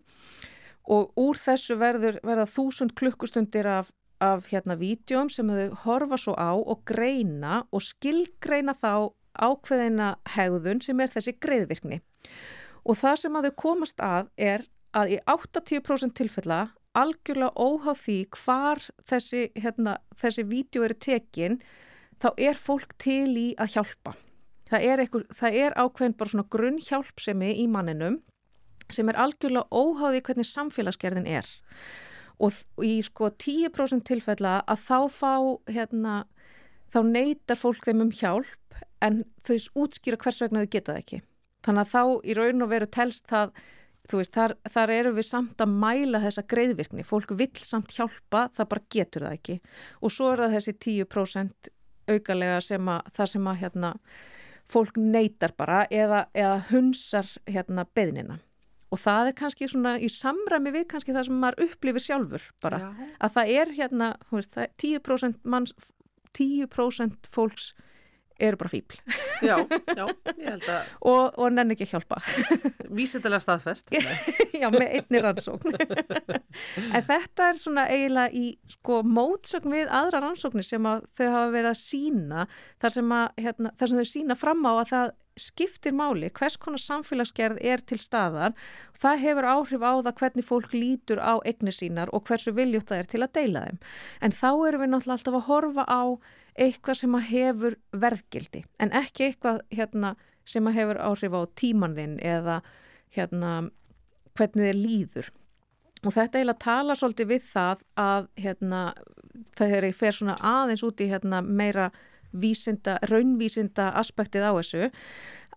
Og úr þessu verður, verða þúsund klukkustundir af af hérna vídjum sem þau horfa svo á og greina og skilgreina þá ákveðina hegðun sem er þessi greiðvirkni. Og það sem að þau komast að er að í 80% tilfella algjörlega óháð því hvar þessi, hérna, þessi vídeo eru tekin þá er fólk til í að hjálpa. Það er, einhver, það er ákveðin bara svona grunnhjálpsemi í manninum sem er algjörlega óháð því hvernig samfélagsgerðin er og í sko 10% tilfella að þá fá hérna, þá neytar fólk þeim um hjálp en þau útskýra hvers vegna þau geta það ekki. Þannig að þá í raun og veru telst það, þú veist, þar, þar eru við samt að mæla þessa greiðvirkni. Fólk vill samt hjálpa, það bara getur það ekki. Og svo er það þessi 10% augalega sem að, það sem að hérna, fólk neytar bara eða, eða hunsar hérna, beðnina og það er kannski svona í samræmi við kannski það sem maður upplifir sjálfur bara, Já. að það er hérna veist, það er 10% manns 10% fólks eru bara fíbl Já, já, ég held að og, og nenni ekki hjálpa. Vísitilega staðfest. Já, með einni rannsókn. En þetta er svona eiginlega í sko mótsögn við aðra rannsóknir sem að þau hafa verið að sína þar sem, að, hérna, þar sem þau sína fram á að það skiptir máli, hvers konar samfélagsgerð er til staðar, það hefur áhrif á það hvernig fólk lítur á eignir sínar og hversu viljútt það er til að deila þeim. En þá erum við náttúrulega alltaf að horfa á eitthvað sem að hefur verðgildi, en ekki eitthvað hérna, sem að hefur áhrif á tímanðinn eða hérna, hvernig þið líður. Og þetta eiginlega tala svolítið við það að hérna, það er í fer svona aðeins út í hérna, meira vísinda, raunvísinda aspektið á þessu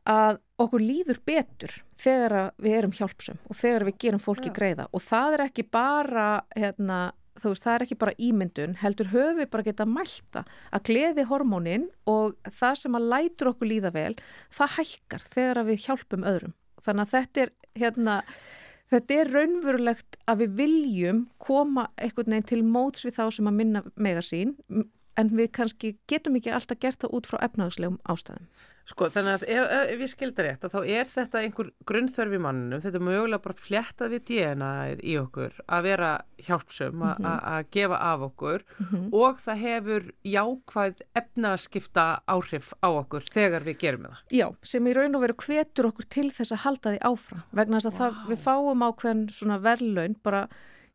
að okkur líður betur þegar við erum hjálpsum og þegar við gerum fólki Já. greiða og það er ekki bara hérna, þú veist, það er ekki bara ímyndun heldur höfum við bara geta mælta að gleði hormónin og það sem að lætur okkur líða vel það hækkar þegar við hjálpum öðrum þannig að þetta er hérna Þetta er raunverulegt að við viljum koma einhvern veginn til móts við þá sem að minna megasín en við kannski getum ekki alltaf gert það út frá efnagslegum ástæðum. Sko þannig að ef, ef ég skildar rétt að þá er þetta einhver grunnþörf í manninu, þetta er mögulega bara fléttað við DNA í okkur að vera hjálpsum, mm -hmm. að gefa af okkur mm -hmm. og það hefur jákvæð efnaskipta áhrif á okkur þegar við gerum það. Já, sem í raun og veru hvetur okkur til þess að halda því áfram vegna þess að wow. það, við fáum ákveðin svona verðlaun bara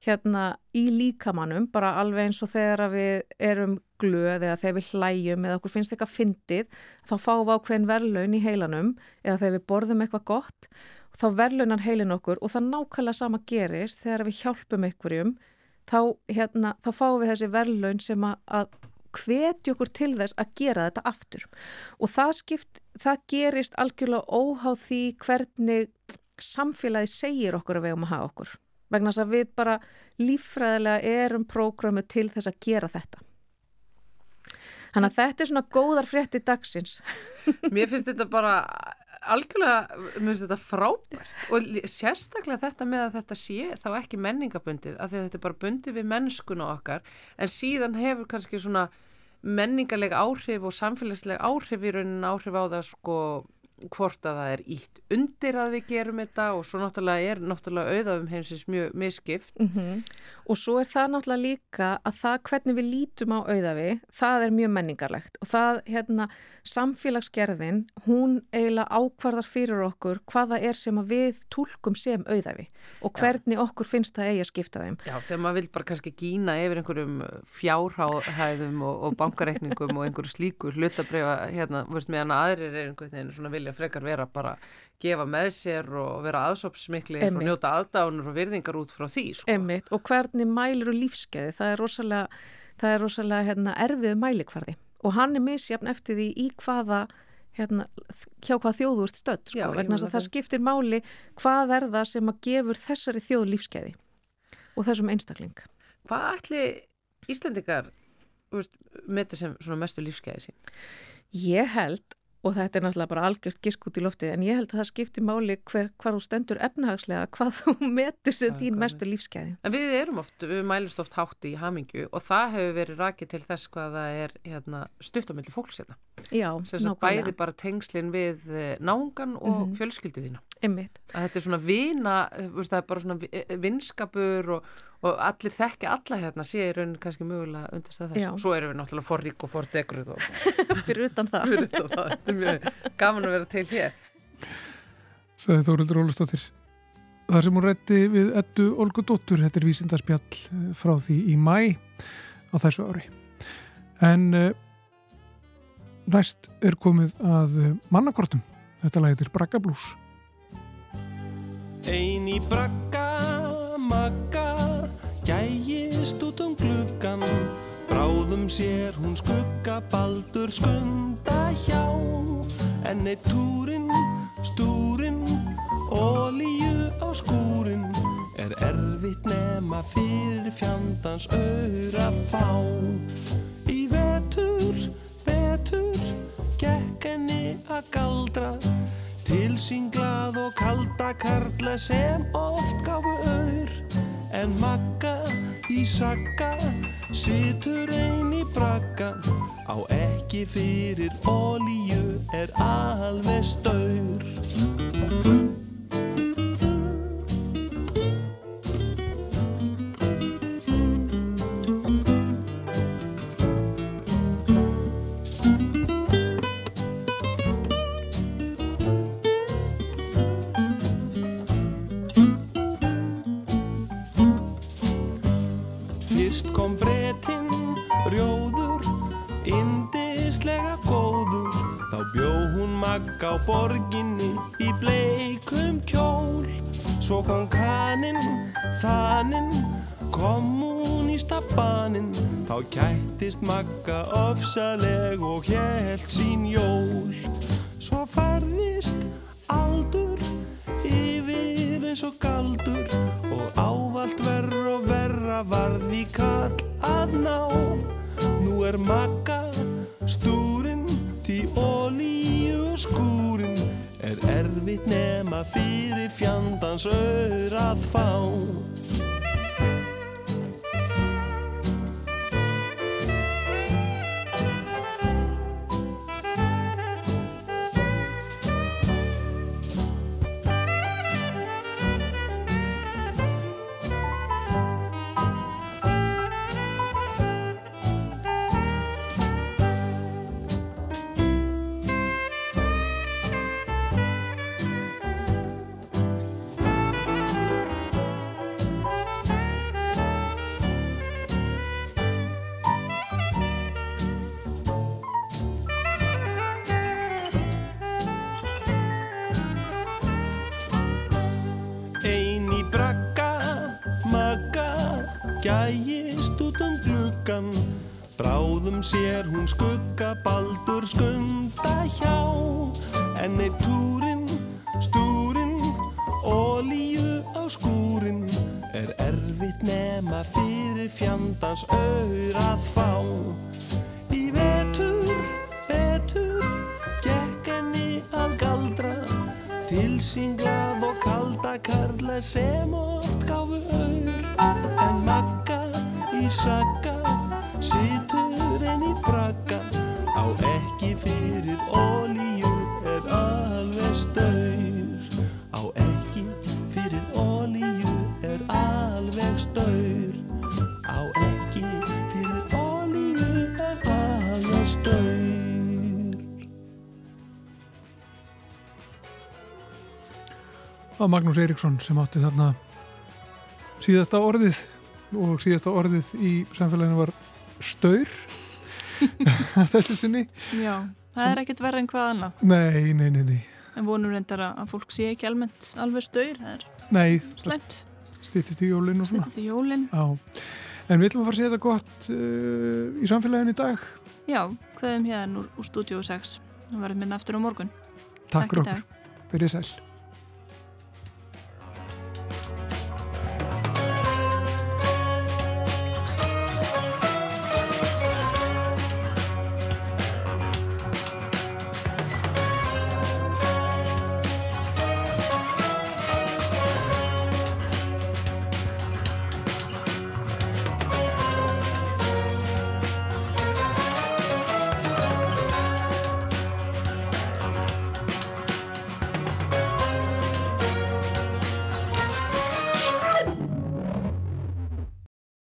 hérna í líkamannum bara alveg eins og þegar við erum glöð eða þegar við hlæjum eða okkur finnst eitthvað fyndið þá fáum við ákveðin verðlaun í heilanum eða þegar við borðum eitthvað gott þá verðlaunar heilin okkur og það nákvæmlega sama gerist þegar við hjálpum einhverjum þá, hérna, þá fáum við þessi verðlaun sem að, að hvetja okkur til þess að gera þetta aftur og það, skipt, það gerist algjörlega óháð því hvernig samfélagi segir okkur að við um að hafa okkur vegna þess að við bara líffræðilega erum prógramu til þess að gera þetta. Þannig að þetta er svona góðar frétti dagsins. Mér finnst þetta bara algjörlega, mér finnst þetta frábært og sérstaklega þetta með að þetta sé þá ekki menningabundið af því að þetta er bara bundið við mennskuna okkar en síðan hefur kannski svona menningarlega áhrif og samfélagslega áhrif í raunin áhrif á það sko hvort að það er ítt undir að við gerum þetta og svo náttúrulega er náttúrulega auðafum heimsins mjög misskipt. Mm -hmm. Og svo er það náttúrulega líka að það hvernig við lítum á auðafi, það er mjög menningarlegt og það, hérna, samfélagsgerðin, hún eiginlega ákvarðar fyrir okkur hvaða er sem að við tólkum sem auðafi og hvernig Já. okkur finnst það eigi að skipta þeim. Já, þegar maður vil bara kannski gína yfir einhverjum fjárhæðum og, og bankareikningum og einhverju slíku hlutabriða, hérna, vilja frekar vera bara gefa með sér og vera aðsópsmikli og njóta aðdánur og virðingar út frá því sko. Einmitt. og hvernig mælur og lífskeiði það er rosalega, það er rosalega hérna, erfið mælikvarði og hann er misjafn eftir því í hvaða hérna, hjá hvað þjóðu ert stödd sko, Já, vegna að það skiptir máli hvað er það sem að gefur þessari þjóðu lífskeiði og þessum einstakling Hvað ætli Íslandikar með þessum mestu lífskeiði sín? Ég held og þetta er náttúrulega bara algjört gisk út í loftið en ég held að það skiptir máli hver, hvar þú stendur efnahagslega, hvað þú metur sem þín mestu lífskeiði. En við erum oft, við mælumst oft hátt í hamingju og það hefur verið rakið til þess hvað það er hérna, stutt á milli fólksérna. Já, nákvæmlega. Bæði bara tengslinn við eh, náungan og mm -hmm. fjölskyldu þína. Einmitt. Að þetta er svona vina, það er bara svona eh, vinskapur og og allir þekki alla hérna sé í raunin kannski mögulega undast að þess. Og svo erum við náttúrulega for rík og for degruð fyrir utan það. Fyrir utan það, þetta er mjög gaman að vera til hér. Saði Þórildur Ólustóttir Það sem hún rætti við ettu Olgu Dóttur þetta er vísindarspjall eh, frá því í mæ á þessu ári. En uh, næst er komið að mannakortum. Þetta lagið er Bragga Blues Einn í Bragga Magga gægist út um gluggan Bráðum sér hún skugga baldur skunda hjá. En eitt túrin, stúrin, ólíu á skúrin Er erfitt nema fyrir fjandans auðra fá. Í vetur, vetur, gekk henni að galdra Tilsinglað og kalda karla sem oft gafu auður En magga í sagga Situr einn í bragga. Á ekki fyrir ólíu Er alveg staur borginni í bleikum kjól. Svo kom kaninn, þaninn, kommunista baninn Þá kættist Magga ofsaleg og helt sín jól. Svo færðist aldur yfir eins og galdur Og ávalt verra og verra varði kall að fjandans auður að fá skúrin er erfitt nema fyrir fjandans auður að fá. Í vetur, vetur gekk henni að galdra tilsinglað og kalda karla sem oft gáfu auður en makka í sagga en í bragga á ekki fyrir ólíu staur á ekki fyrir olíu en annars staur Það var Magnús Eiríksson sem átti þarna síðasta orðið og síðasta orðið í samfélaginu var staur þessi sinni. Já, það er ekkert verið en hvað annað. Nei, nei, nei, nei. En vonum reyndar að fólk sé ekki almennt alveg staur, það er Nei, slæmt. Stýttist í jólinn og svona. Stýttist í jólinn. Já, en við ætlum að fara að segja þetta gott uh, í samfélaginu í dag. Já, hvaðum hérna úr, úr stúdíu 6. Það verður minna aftur á morgun. Takk fyrir í dag. okkur. Verið sæl.